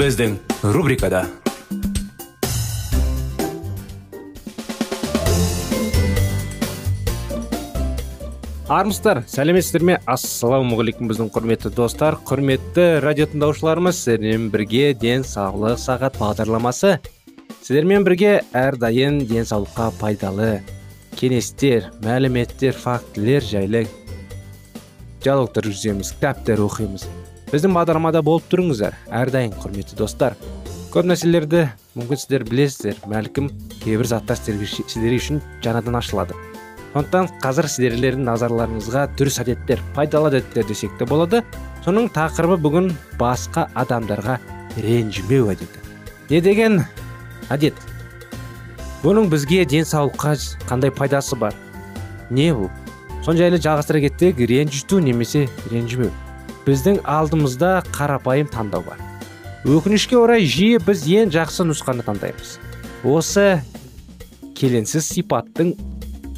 Біздің рубрикада армысыздар сәлеметсіздер ме? Ассалаумағалейкум біздің құрметті достар. Құрметті радио тыңдаушыларымыз сіздермен бірге денсаулық сағат бағдарламасы. Сіздермен бірге әрдайым денсаулыққа пайдалы кеңестер мәліметтер фактілер жайлы диалогтар жүргіземіз кітаптар оқимыз. Біздің бағдарламада болып тұрыңыздар. Әрдайым құрметті достар. Көп нәрселерді мүмкін сіздер білесіздер. Бәлкім кейбір заттар сіздер үшін жаңадан ашылады. Сондықтан қазір сіздерлердің назарларыңызға дұрыс әдеттер пайдалы әдеттер десек те болады. Соның тақырыбы бүгін басқа адамдарға ренжімеу әдеті. Не деген әдет? Бұның бізге денсаулыққа қандай пайдасы бар? Не бұл? Соны жайлы жалғастыра кетсек ренжіту немесе ренжімеу. Біздің алдымызда қарапайым таңдау бар. Өкінішке орай жиі біз ең жақсы нұсқаны таңдаймыз. Осы келеңсіз сипаттың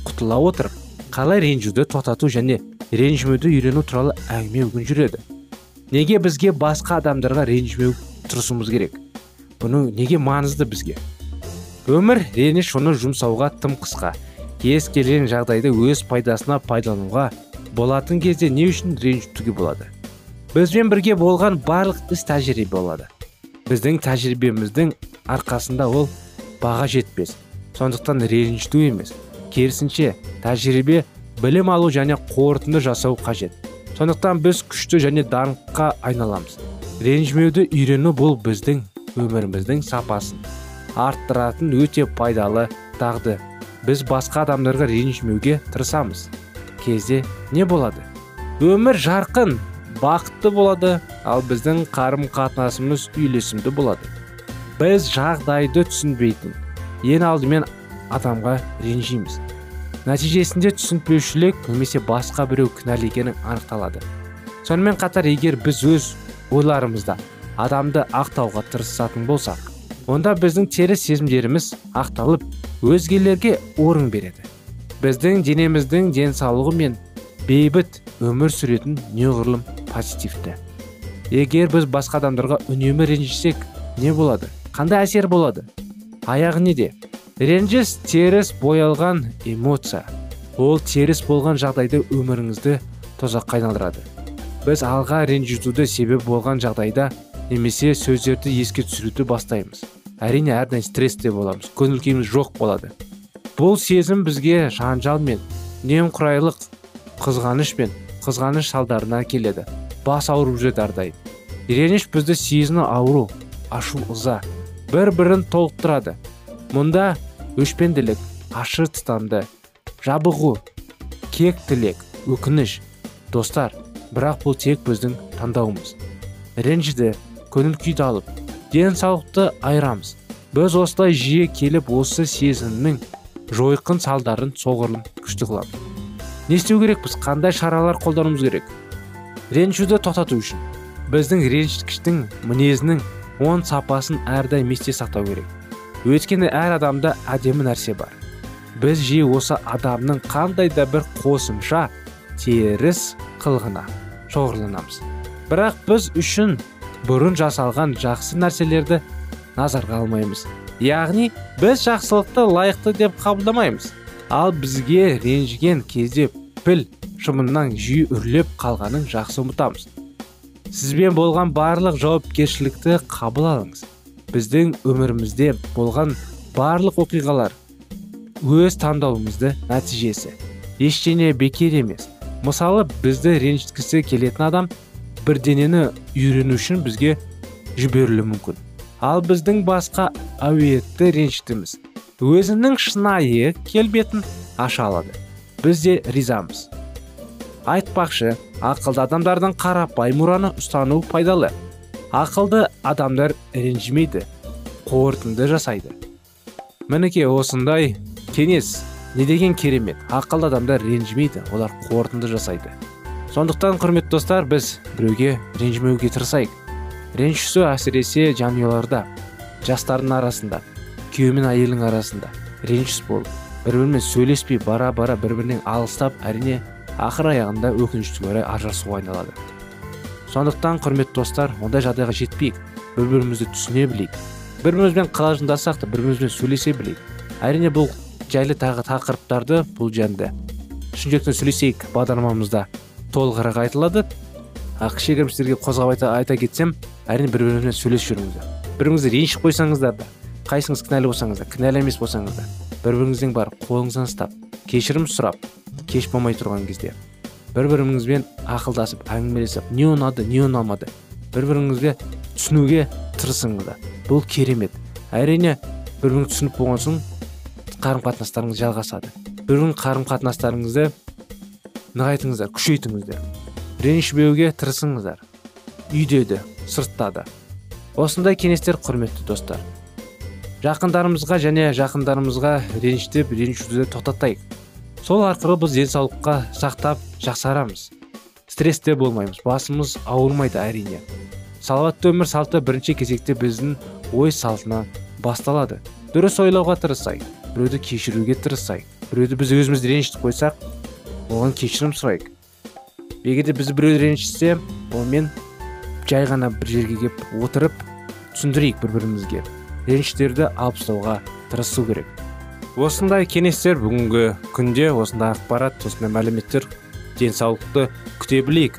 құтыла отырып қалай ренжуді тоқтату және ренжімеуді үйрену туралы әңгіме бүгін жүреді. Неге бізге басқа адамдарға ренжімеу тырысуымыз керек? Бұның неге маңызды бізге? Өмір реніш оны жұмсауға тым қысқа. Кез келген жағдайды өз пайдасына пайдалануға болатын кезде не үшін ренжітуге болады? Бізбен бірге болған барлық іс тәжірибе болады. Біздің тәжірибеміздің арқасында ол баға жетпес сондықтан ренжіту емес. Керісінше тәжірибе білім алу және қорытынды жасау қажет. Сондықтан біз күшті және даңққа айналамыз. Ренжімеуді үйрену бұл біздің өміріміздің сапасын арттыратын өте пайдалы дағды. Біз басқа адамдарға ренжімеуге тырысамыз. Кезде не болады? Өмір жарқын. Бақытты болады ал біздің қарым қатынасымыз үйлесімді болады. Біз жағдайды түсінбейтін ең алдымен адамға ренжиміз. Нәтижесінде түсінбеушілік немесе басқа біреу кінәлі екені анықталады. Сонымен қатар егер біз өз ойларымызда адамды ақтауға тырысатын болсақ онда біздің теріс сезімдеріміз ақталып өзгелерге орын береді. Біздің денеміздің денсаулығы мен бейбіт өмір сүретін неғұрлым позитивті. Егер біз басқа адамдарға үнемі ренжісек не болады? Қандай әсер болады? Аяғы неде ренжіс теріс боялған эмоция. Ол теріс болған жағдайда өміріңізді тозаққа айналдырады. Біз алға ренжітуді себеп болған жағдайда немесе сөздерді еске түсіруді бастаймыз. Әрине әрдайым стрессте боламыз көңіл күйіміз жоқ болады. Бұл сезім бізге жанжал мен немқұрайлық қызғаныш пен қызғаныш салдарына келеді. Бас ауырып жүреді әрдайым реніш бізді сезіну ауру ашу ыза бір бірін толықтырады. Мұнда өшпенділік ашы тұтанды жабығу кек тілек өкініш достар бірақ бұл тек біздің таңдауымыз. Ренжіді көңіл күйді алып денсаулықты айырамыз. Біз осылай жиі келіп осы сезімнің жойқын салдарын соғұрлым күшті қыламыз. Не істеу керекпіз қандай шаралар қолдануымыз керек? Ренжуді тоқтату үшін. Біздің ренжіткіштің мінезінің оң сапасын әрдайым есте сақтау керек. Өйткені әр адамда әдемі нәрсе бар. Біз жиі осы адамның қандай да бір қосымша теріс қылығына шоғырланамыз. Бірақ біз үшін бұрын жасалған жақсы нәрселерді назарға алмаймыз. Яғни біз жақсылықты лайықты деп қабылдамаймыз. Ал бізге ренжіген кезде піл шымынан жиі үрлеп қалғанын жақсы ұмытамыз. Сізбен болған барлық жауапкершілікті қабыл алыңыз. Біздің өмірімізде болған барлық оқиғалар өз таңдауымызды нәтижесі. Ештеңе бекер емес. Мысалы бізді ренжіткісі келетін адам бірденені үйрену үшін бізге жіберілуі мүмкін. Ал біздің басқа әуетті ренжітіміз. Өзінің шынайы келбетін аша алады. Біз де ризамыз. Айтпақшы ақылды адамдардың қарапайым мұраны ұстану пайдалы. Ақылды адамдар ренжімейді қорытынды жасайды. Мінекей осындай кеңес не деген керемет ақылды адамдар ренжімейді олар қорытынды жасайды. Сондықтан құрметті достар біз біреуге ренжімеуге тырысайық. Ренжісу әсіресе жанұяларда жастардың арасында. Күйеу мен әйелдің арасында. Ренжіс болып. Бір бірімен сөйлеспей бара бара бір бірінен алыстап әрине ақыр аяғында өкінішке орай ажырасуға айналады. Сондықтан құрметті достар ондай жағдайға жетпейік. Бір бірімізді түсіне білейік. Бір бірімізбен қалжыңдасақ та бір бірімізбен сөйлесе білейік. Әрине бұл жайлы тағы тақырыптарды бұл жөнінде шын сөйлесейік бағдарламамызда. Толығырақ айтылады. Кішігірім сіздерге қозғап айта, айта кетсем әрине бір біріңізбен сөйлесіп жүріңіздер. Бір біріңізді ренжіп қойсаңыздар да. Қайсыңыз кінәлі болсаңыз да кінәлі емес болсаңыз да бір біріңіздің бар қолыңыздан ұстап кешірім сұрап кеш болмай тұрған кезде бір біріңізбен ақылдасып әңгімелесіп не ұнады не ұнамады бір біріңізге түсінуге тырысыңыздар. Бұл керемет. Әрине бір біріңізді түсініп болған соң қарым қатынастарыңыз жалғасады. Бір бірің қарым қатынастарыңызды нығайтыңыздар күшейтіңіздер. Ренжімеуге тырысыңыздар. Үйде де сыртта да осындай кеңестер құрметті достар. Жақындарымызға және жақындарымызға ренжітіп ренжуді тоқтатайық. Сол арқылы біз денсаулыққа сақтап жақсарамыз. Стрессте болмаймыз басымыз ауырмайды әрине. Салауатты өмір салты бірінші кезекте біздің ой салтына басталады. Дұрыс ойлауға тырысайық біреуді кешіруге тырысайық біреуді біз өзімізді ренжітіп қойсақ оған кешірім сұрайық. Егер де біз біреуді ренжітсе онымен жай ғана бір жерге келіп отырып түсіндірейік бір бірімізге реніштерді алып тастауға тырысу керек. Осындай кеңестер бүгінгі күнде осындай ақпарат осындай мәліметтер денсаулықты күте білейік.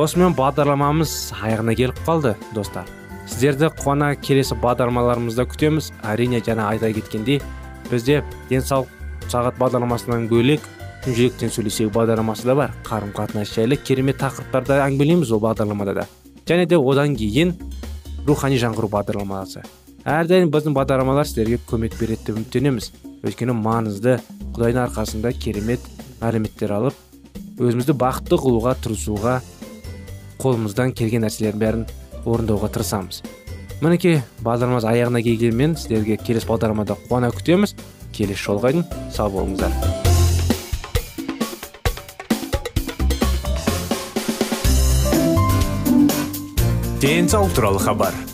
Осымен бағдарламамыз аяғына келіп қалды достар. Сіздерді қуана келесі бағдарламаларымызда күтеміз. Әрине жаңа айта кеткендей бізде денсаулық сағат бағдарламасынан бөлек жүректен сөйлесейік бағдарламасы да бар. Қарым қатынас жайлы керемет тақырыптарда әңгімелейміз ол бағдарламада да. Және де одан кейін рухани жаңғыру бағдарламасы. Әрдайым біздің бағдарламалар сіздерге көмек береді деп үміттенеміз өйткені маңызды құдайдың арқасында керемет мәліметтер алып өзімізді бақытты қылуға тырысуға қолымыздан келген нәрселердің бәрін орындауға тырысамыз. Мінекей бағдарламамыз аяғына келгенмен сіздерге келесі бағдарламада қуана күтеміз. Келесі жолға сау болыңыздар. Денсаулық туралы хабар.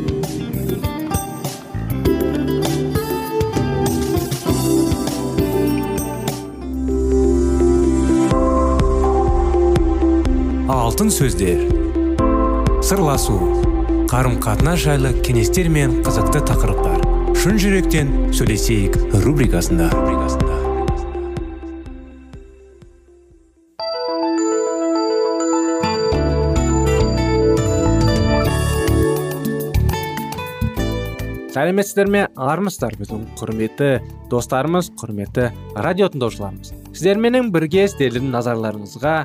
Алтын сөздер. Сырласу қарым қатынас жайлы кеңестер мен қызықты тақырыптар. Шын жүректен сөйлесейік рубрикасында. Сәлеметсіздер ме? Армысыздар біздің құрметті достарымыз құрметті радио тыңдаушыларымыз сіздерменен бірге сіздердің назарларыңызға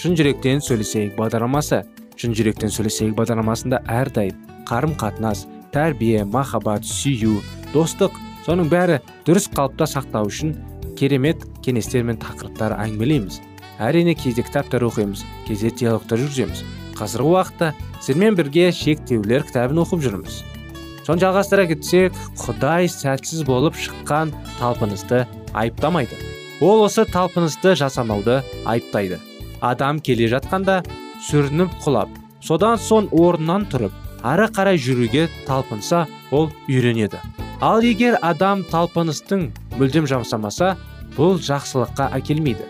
шын жүректен сөйлесейік бағдарламасы. Шын жүректен сөйлесейік бағдарламасында әрдайым қарым қатынас тәрбие махаббат сүю достық соның бәрі дұрыс қалыпта сақтау үшін керемет кеңестер мен тақырыптар әңгімелейміз. Әрине кейде кітаптар оқимыз кейде диалогтар жүргіземіз. Қазіргі уақытта сіздермен бірге шектеулер кітабын оқып жүрміз. Соны жалғастыра кетсек құдай сәтсіз болып шыққан талпынысты айыптамайды. Ол осы талпынысты жасамауды айыптайды. Адам келе жатқанда сүрініп құлап содан соң орнынан тұрып ары қарай жүруге талпынса ол үйренеді. Ал егер адам талпыныстың мүлдем жасамаса бұл жақсылыққа әкелмейді.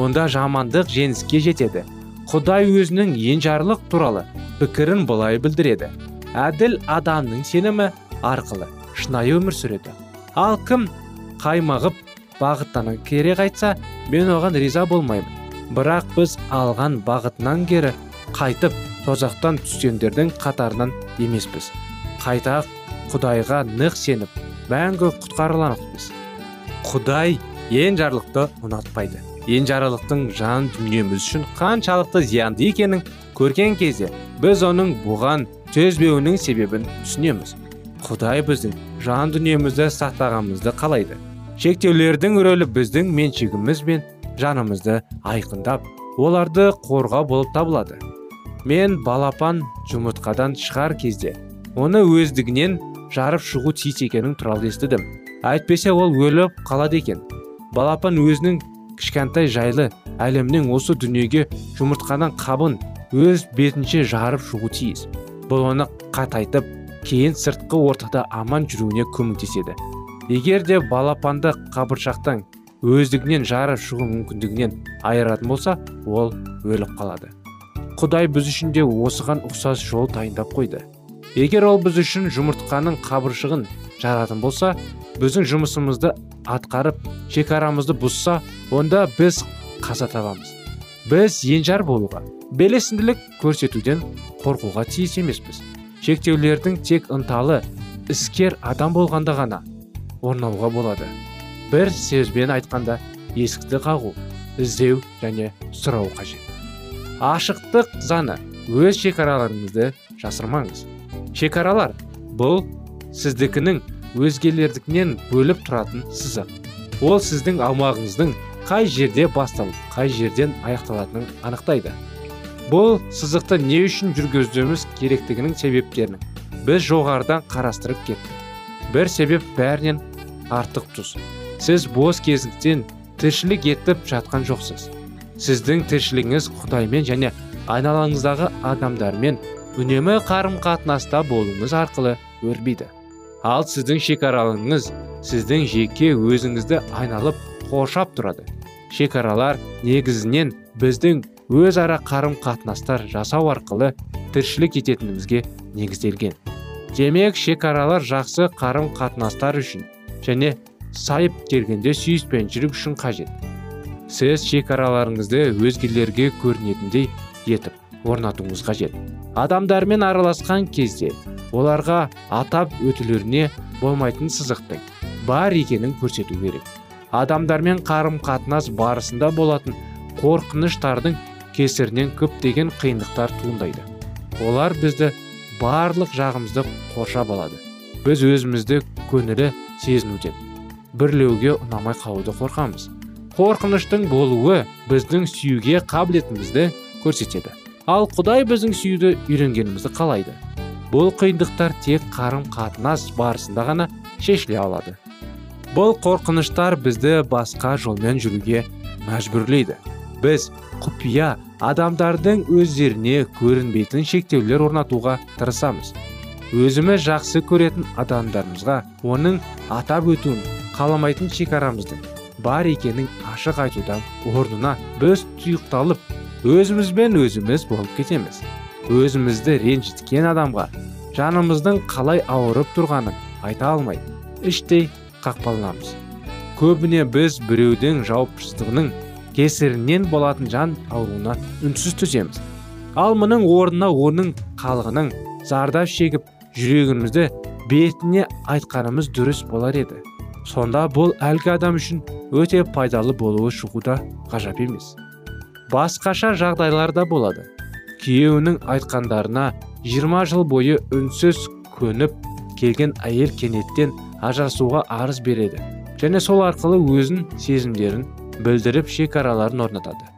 Онда жамандық жеңіске жетеді. Құдай өзінің енжарлық туралы пікірін былай білдіреді. Әділ адамның сенімі арқылы шынайы өмір сүреді. Ал кім қаймағып бағыттан кере қайтса мен оған риза болмаймын. Бірақ біз алған бағытынан кері қайтып тозақтан түскендердің қатарынан емеспіз. Қайта құдайға нық сеніп мәңгі құтқарыланықпыз құдай ең жарлықты ұнатпайды. Ең жарлықтың жан дүниеміз үшін қаншалықты зиянды екенін көрген кезде біз оның бұған төзбеуінің себебін түсінеміз. Құдай біздің жан дүниемізді сақтағанымызды қалайды. Шектеулердің рөлі біздің меншігіміз бен жанымызды айқындап оларды қорға болып табылады. Мен балапан жұмыртқадан шығар кезде оны өздігінен жарып шығу тиіс екенін туралы естідім. Әйтпесе ол өліп қалады екен. Балапан өзінің кішкентай жайлы әлемнің осы дүниеге жұмыртқадан қабын өз бетінше жарып шығу тиіс. Бұл оны қатайтып кейін сыртқы ортада аман жүруіне көмектеседі. Егер де балапанды қабыршақтан өздігінен жарып шығу мүмкіндігінен айыратын болса ол өліп қалады. Құдай біз үшін де осыған ұқсас жол дайындап қойды. Егер ол біз үшін жұмыртқаның қабыршығын жаратын болса біздің жұмысымызды атқарып шекарамызды бұзса онда біз қаза табамыз. Біз енжар болуға белесінділік көрсетуден қорқуға тиіс емеспіз. Шектеулердің тек ынталы іскер адам болғанда ғана орнауға болады. Бір сөзбен айтқанда есікті қағу іздеу және сұрау қажет. Ашықтық заңы өз шекараларыңызды жасырмаңыз. Шекаралар бұл сіздікінің өзгелердікінен бөліп тұратын сызық. Ол сіздің аумағыңыздың қай жерде басталып қай жерден аяқталатынын анықтайды. Бұл сызықты не үшін жүргізуіміз керектігінің себептерін біз жоғарыдан қарастырып кеттік. Бір себеп бәрінен артық тұз. Сіз бос кезіңізден тіршілік етіп жатқан жоқсыз. Сіздің тіршілігіңіз құдаймен және айналаңыздағы адамдармен үнемі қарым қатынаста болуыңыз арқылы өрбиді. Ал сіздің шекараларыңыз сіздің жеке өзіңізді айналып қоршап тұрады. Шекаралар негізінен біздің өзара қарым қатынастар жасау арқылы тіршілік ететінімізге негізделген. Демек шекаралар жақсы қарым қатынастар үшін және сайып келгенде сүйіспеншілік үшін қажет. Сіз шекараларыңызды өзгелерге көрінетіндей етіп орнатуыңыз қажет. Адамдармен араласқан кезде оларға атап өтілеріне болмайтын сызықтың бар екенін көрсету керек. Адамдармен қарым қатынас барысында болатын қорқыныштардың кесірінен көптеген қиындықтар туындайды. Олар бізді барлық жағымызды қоршап алады. Біз өзімізді көңілі сезінуден бірлеуге ұнамай қалуды қорқамыз қорқыныштың болуы біздің сүюге қабілетімізді көрсетеді. Ал құдай біздің сүюді үйренгенімізді қалайды. Бұл қиындықтар тек қарым қатынас барысында ғана шешіле алады. Бұл қорқыныштар бізді басқа жолмен жүруге мәжбүрлейді. Біз құпия адамдардың өздеріне көрінбейтін шектеулер орнатуға тырысамыз. Өзіміз жақсы көретін адамдарымызға оның атап өтуін қаламайтын шекарамыздың бар екенін ашық айтудан орнына біз тұйықталып өзімізбен өзіміз болып кетеміз. Өзімізді ренжіткен адамға жанымыздың қалай ауырып тұрғанын айта алмай іштей қақпаланамыз көбіне біз біреудің жауапсыздығының кесірінен болатын жан ауруына үнсіз төземіз ал мұның орнына оның қалғының зардап шегіп жүрегімізді бетіне айтқанымыз дұрыс болар еді. Сонда бұл әлгі адам үшін өте пайдалы болуы шығуда ғажап емес. Басқаша жағдайлар да болады. Күйеуінің айтқандарына 20 жыл бойы үнсіз көніп келген әйел кенеттен ажырасуға арыз береді және сол арқылы өзін сезімдерін білдіріп шекараларын орнатады.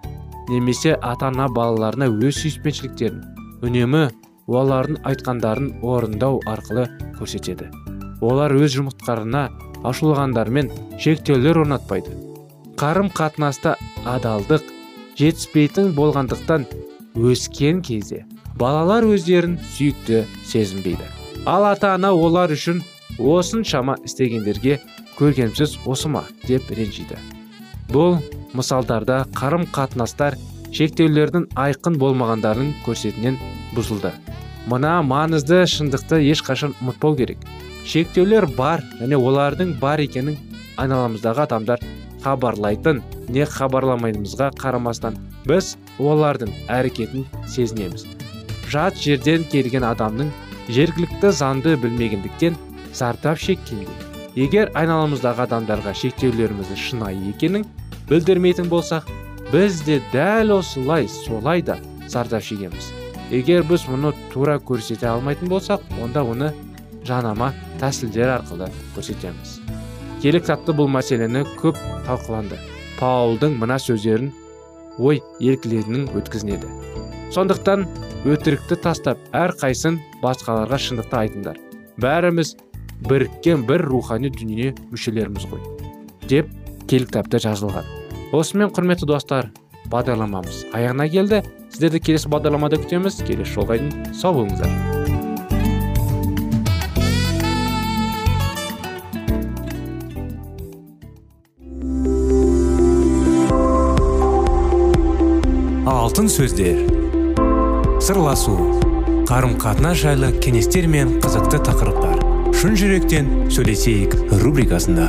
Немесе ата ана балаларына өз сүйіспеншіліктерін үнемі олардың айтқандарын орындау арқылы көрсетеді. Олар өз жұмыртқарына ашулағандармен шектеулер орнатпайды. Қарым қатынаста адалдық жетіспейтін болғандықтан өскен кезде балалар өздерін сүйікті сезінбейді. Ал ата ана олар үшін осыншама істегендерге көргенсіз осы ма деп ренжиді. Бұл мысалдарда қарым қатынастар шектеулердің айқын болмағандарын көрсетінен бұзылды. Мына маңызды шындықты ешқашан ұмытпау керек. Шектеулер бар және олардың бар екенін айналамыздағы адамдар хабарлайтын не хабарламайтынымызға қарамастан біз олардың әрекетін сезінеміз. Жат жерден келген адамның жергілікті заңды білмегендіктен зардап шеккенде егер айналамыздағы адамдарға шектеулеріміздің шынайы екенін білдірмейтін болсақ біз де дәл осылай солай да зардап шегеміз. Егер біз мұны тура көрсете алмайтын болсақ онда оны жанама тәсілдер арқылы көрсетеміз. Келі кітапта бұл мәселені көп талқыланды. Паулдың мына сөздерін ой еркілерінің өткізінеді. Сондықтан өтірікті тастап әрқайсын басқаларға шындықты айтыңдар. Бәріміз біріккен бір рухани дүние мүшелеріміз ғой деп келі кітапта жазылған. Осымен құрметті достар бағдарламамыз аяғына келді. Сіздерді келесі бағдарламада күтеміз. Келесі жолға дейін сау болыңыздар. Алтын сөздер. Сырласу. Қарым қатынас жайлы кеңестер мен қызықты тақырыптар. Шын жүректен сөйлесейік рубрикасында.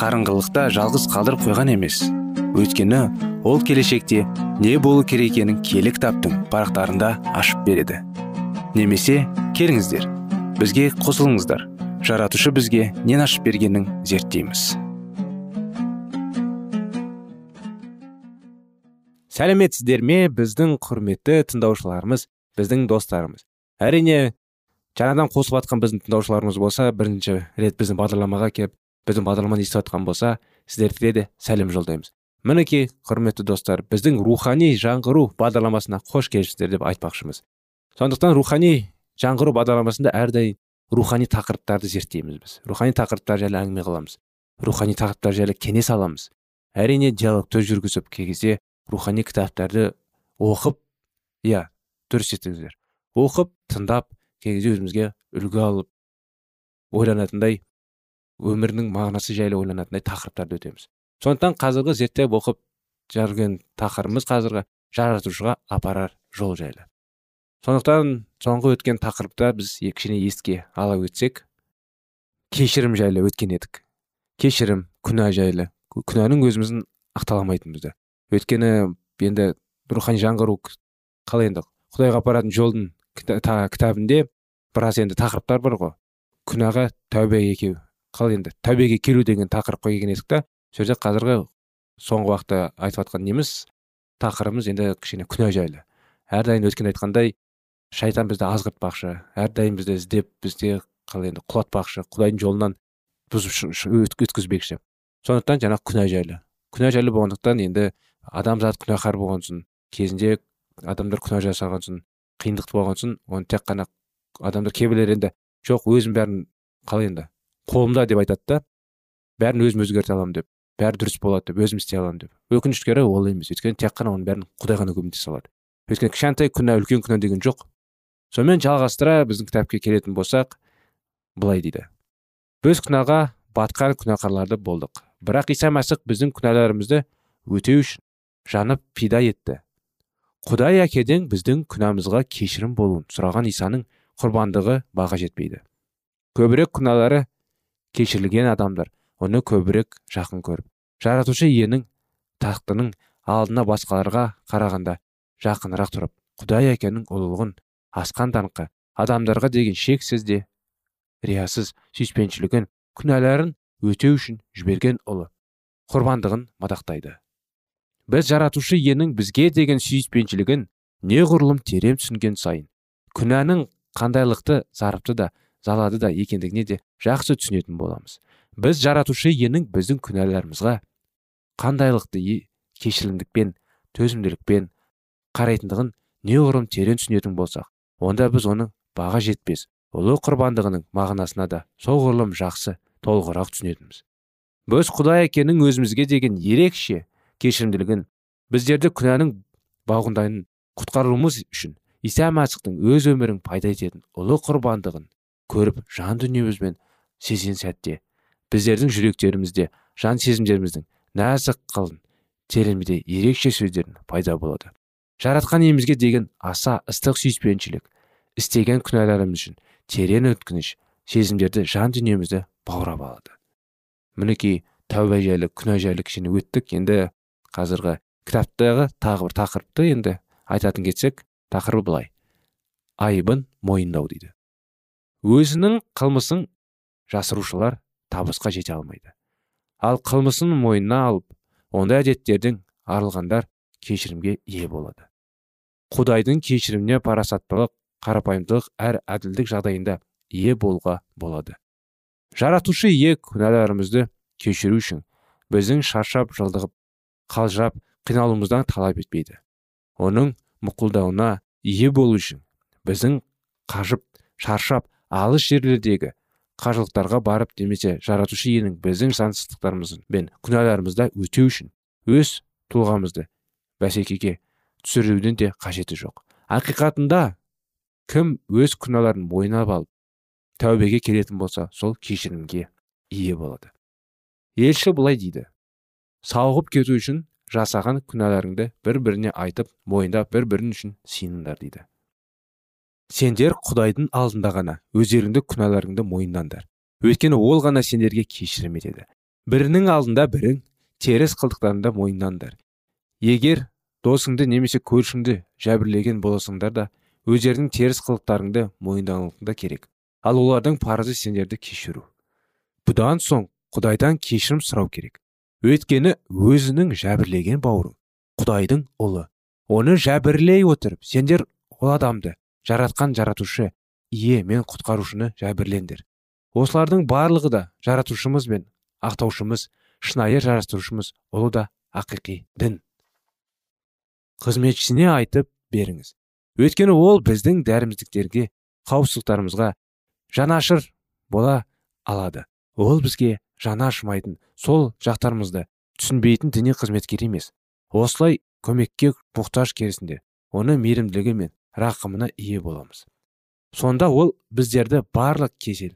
қарыңғылықта жалғыз қалдырып қойған емес. Өйткені ол келешекте не болу керек екенін киелі кітаптың парақтарында ашып береді. Немесе келіңіздер бізге қосылыңыздар. Жаратушы бізге нен ашып бергенін зерттейміз. Сәлеметсіздер ме біздің құрметті тыңдаушыларымыз біздің достарымыз? Әрине жаңадан қосылып жатқан біздің тыңдаушыларымыз болса бірінші рет біздің бағдарламаға келіп біздің бағдарламаны естіп жатқан болса сіздерге де сәлем жолдаймыз. Мінекей құрметті достар біздің рухани жаңғыру бағдарламасына қош келіпсіздер деп айтпақшымыз. Сондықтан рухани жаңғыру бағдарламасында әрдайым рухани тақырыптарды зерттейміз біз. Рухани тақырыптар жайлы әңгіме қыламыз. Рухани тақырыптар жайлы кеңес аламыз. Әрине диалогты жүргізіп кей кезде рухани кітаптарды оқып иә дұрыс естіңіздер оқып тыңдап кей кезде өзімізге үлгі алып ойланатындай өмірінің мағынасы жайлы ойланатындай тақырыптарды өтеміз. Сондықтан қазіргі зерттеп оқып жүрген тақырыбымыз қазіргі жаратушыға апарар жол жайлы. Сондықтан соңғы өткен тақырыпта біз кішкене еске ала өтсек кешірім жайлы өткен едік. Кешірім күнә жайлы. Күнәнің өзіміздің ақталамайтынымызды өйткені енді рухани жаңғыру қалай енді? Құдайға апаратын жолдың кітабінде біраз енді тақырыптар бар ғой. Күнәға тәубе екеу қалай енді тәубеге келу деген тақырыпқа келген едік та сол жерде қазіргі соңғы уақытта айтып жатқан неміз тақырыбымыз енді кішкене күнә жайлы әрдайым өткен айтқандай шайтан бізді азғыртпақшы әрдайым бізді іздеп бізде қалай енді құлатпақшы құдайдың жолынан бұзып өткізбекші сондықтан жаңағы күнә жайлы күнә жайлы болғандықтан енді адамзат күнәһар болған соң кезінде адамдар күнә жасаған соң қиындық болған соң оны тек қана адамдар кейбіреулер енді жоқ өзім бәрін қалай енді қолымда деп айтады да. Бәрін өзім өзгерте аламын деп бәрі дұрыс болады деп өзім істей аламын деп. Өкінішке орай ол емес. Өйткені тек қана оның бәрін құдай ғана көмектесе алады. Өйткені кішкентай күнә үлкен күнә деген жоқ. Сонымен жалғастыра біздің кітапқа келетін болсақ былай дейді. Біз күнәға батқан күнәқарларды болдық. Бірақ иса мәсіх біздің күнәларымызды өтеу үшін жанып пида етті. Құдай әкеден біздің күнәмызға кешірім болуын сұраған исаның құрбандығы баға жетпейді. Көбірек күнәлары кешірілген адамдар оны көбірек жақын көріп жаратушы иенің тақтының алдына басқаларға қарағанда жақынырақ тұрып құдай әкенің ұлылығын асқан даңқы адамдарға деген шексіз де риясыз сүйіспеншілігін күнәларын өтеу үшін жіберген ұлы құрбандығын мадақтайды. Біз жаратушы иенің бізге деген сүйіспеншілігін неғұрлым терең түсінген сайын күнәнің қандайлықты зарыпты да залады да екендігіне де жақсы түсінетін боламыз. Біз жаратушы иенің біздің күнәларымызға қандайлықты кешірімдікпен төзімділікпен қарайтындығын неғұрлым терең түсінетін болсақ онда біз оның баға жетпес ұлы құрбандығының мағынасына да соғұрлым жақсы толығырақ түсінетінбіз. Біз құдай әкенің өзімізге деген ерекше кешірімділігін біздерді күнәнің бауғындайын құтқаруымыз үшін иса мәсіхтің өз өмірін пайда ететін ұлы құрбандығын көріп жан дүниемізбен сезген сәтте біздердің жүректерімізде жан сезімдеріміздің нәзік қылын тереңде ерекше сөздердің пайда болады. Жаратқан иемізге деген аса ыстық сүйіспеншілік істеген күнәларымыз үшін терең өткініш сезімдерді жан дүниемізді баурап алады. Мінекей тәуба жайлы күнә жайлы кішкене өттік енді. Қазіргі кітаптағы тағы бір тақырыпты енді айтатын кетсек тақырыбы былай. Айыбын мойындау дейді. Өзінің қылмысын жасырушылар табысқа жете алмайды. Ал қылмысын мойнына алып ондай әдеттердің арылғандар кешірімге ие болады. Құдайдың кешіріміне парасаттылық қарапайымдылық әр әділдік жағдайында ие болуға болады. Жаратушы ие күнәларымызды кешіру үшін біздің шаршап жылдығып қалжырап қиналуымыздан талап етпейді. Оның мұқұлдауына ие болу үшін біздің қажып шаршап алыс жерлердегі қажылықтарға барып немесе жаратушы иенің біздің жансыздықтарымыз бен күнәларымызды өтеу үшін өз тұлғамызды бәсекеге түсірудің де қажеті жоқ. Ақиқатында кім өз күнәларын мойнап алып тәубеге келетін болса сол кешірімге ие болады. Елші былай дейді сауығып кету үшін жасаған күнәларыңды бір біріне айтып мойындап бір бірің үшін сыйыныңдар дейді. Сендер құдайдың алдында ғана өздеріңді күнәларыңды мойындаңдар өйткені ол ғана сендерге кешірім етеді. Бірінің алдында бірің теріс қылдықтарыңды мойындаңдар егер досыңды немесе көршіңді жәбірлеген боласыңдар да өздерінің теріс қылықтарыңды мойындауыңда керек. Ал олардың парызы сендерді кешіру. Бұдан соң құдайдан кешірім сұрау керек. Өйткені өзінің жәбірлеген бауырың құдайдың ұлы. Оны жәбірлей отырып сендер ол адамды жаратқан жаратушы ие мен құтқарушыны жәбірлеңдер осылардың барлығы да жаратушымыз бен ақтаушымыз шынайы жаратушымыз ұлы да ақиқи дін. Қызметшісіне айтып беріңіз. Өйткені ол біздің дәріміздіктерге қауіпсіздіктарымызға жанашыр бола алады. Ол бізге жаны ашымайтын сол жақтарымызды түсінбейтін діни қызметкер емес. Осылай көмекке мұқтаж керісінде оны мейірімділігі мен рақымына ие боламыз. Сонда ол біздерді барлық кесел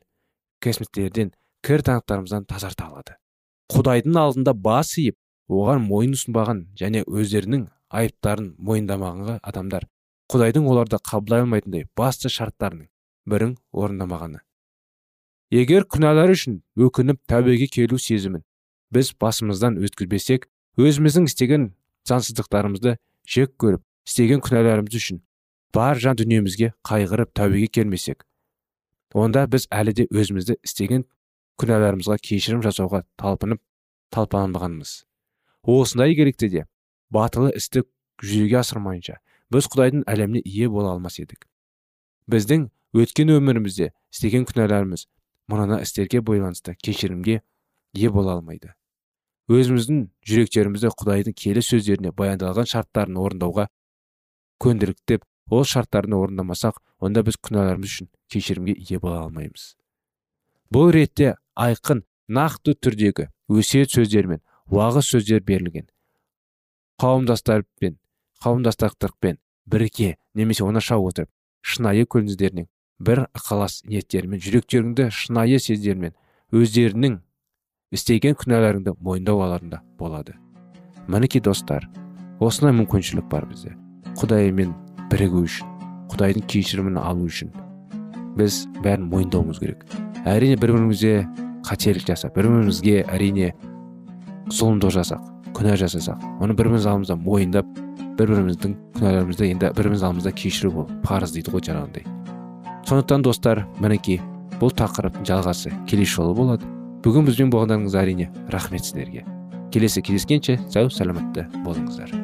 кесметтерден кір таңықтарымыздан тазарта алады. Құдайдың алдында бас иіп оған мойын ұсынбаған және өздерінің айыптарын мойындамаған адамдар құдайдың оларды қабылдай алмайтындай басты шарттарының бірін орындамағаны. Егер күнәлар үшін өкініп тәубеге келу сезімін біз басымыздан өткізбесек өзіміздің істеген заңсыздықтарымызды жек көріп істеген күнәларымыз үшін бар жан дүниемізге қайғырып тәубеге келмесек онда біз әлі де өзімізді істеген күнәларымызға кешірім жасауға талпынып талпанбағанбыз осындай керекте де батылы істі жүзеге асырмайынша біз құдайдың әлеміне ие бола алмас едік. Біздің өткен өмірімізде істеген күнәларымыз мына істерге байланысты кешірімге ие бола алмайды. Өзіміздің жүректерімізді құдайдың келі сөздеріне баяндалған шарттарын орындауға көндіріктеп ол шарттарын орындамасақ онда біз күнәларымыз үшін кешірімге ие бола алмаймыз. Бұл ретте айқын нақты түрдегі өсиет сөздер мен уағыз сөздер берілген. Қауымдастарпен қауымдастықтарпен бірге немесе оңаша отырып шынайы көңілдерінен бір ықылас ниеттерімен жүректеріңді шынайы сездермен өздерінің істеген күнәларыңды мойындау аларында болады. Мінекей достар осындай мүмкіншілік бар бізде. Құдаймен бірігу үшін құдайдың кешірімін алу үшін. Біз бәрін мойындауымыз керек. Әрине бір бірімізге қателік жасап бір бірімізге әрине зұлымдық жасақ күнә жасасақ оны бір біріміз алдымызда мойындап бір біріміздің күнәларымызды енді бір біріміз алдымызда кешіру ол парыз дейді ғой жаңағындай сондықтан достар мінекей бұл тақырыптың жалғасы келесі жолы болады. Бүгін бізбен болғандарыңызға әрине рахмет сіздерге. Келесі кездескенше сау саламатты болыңыздар.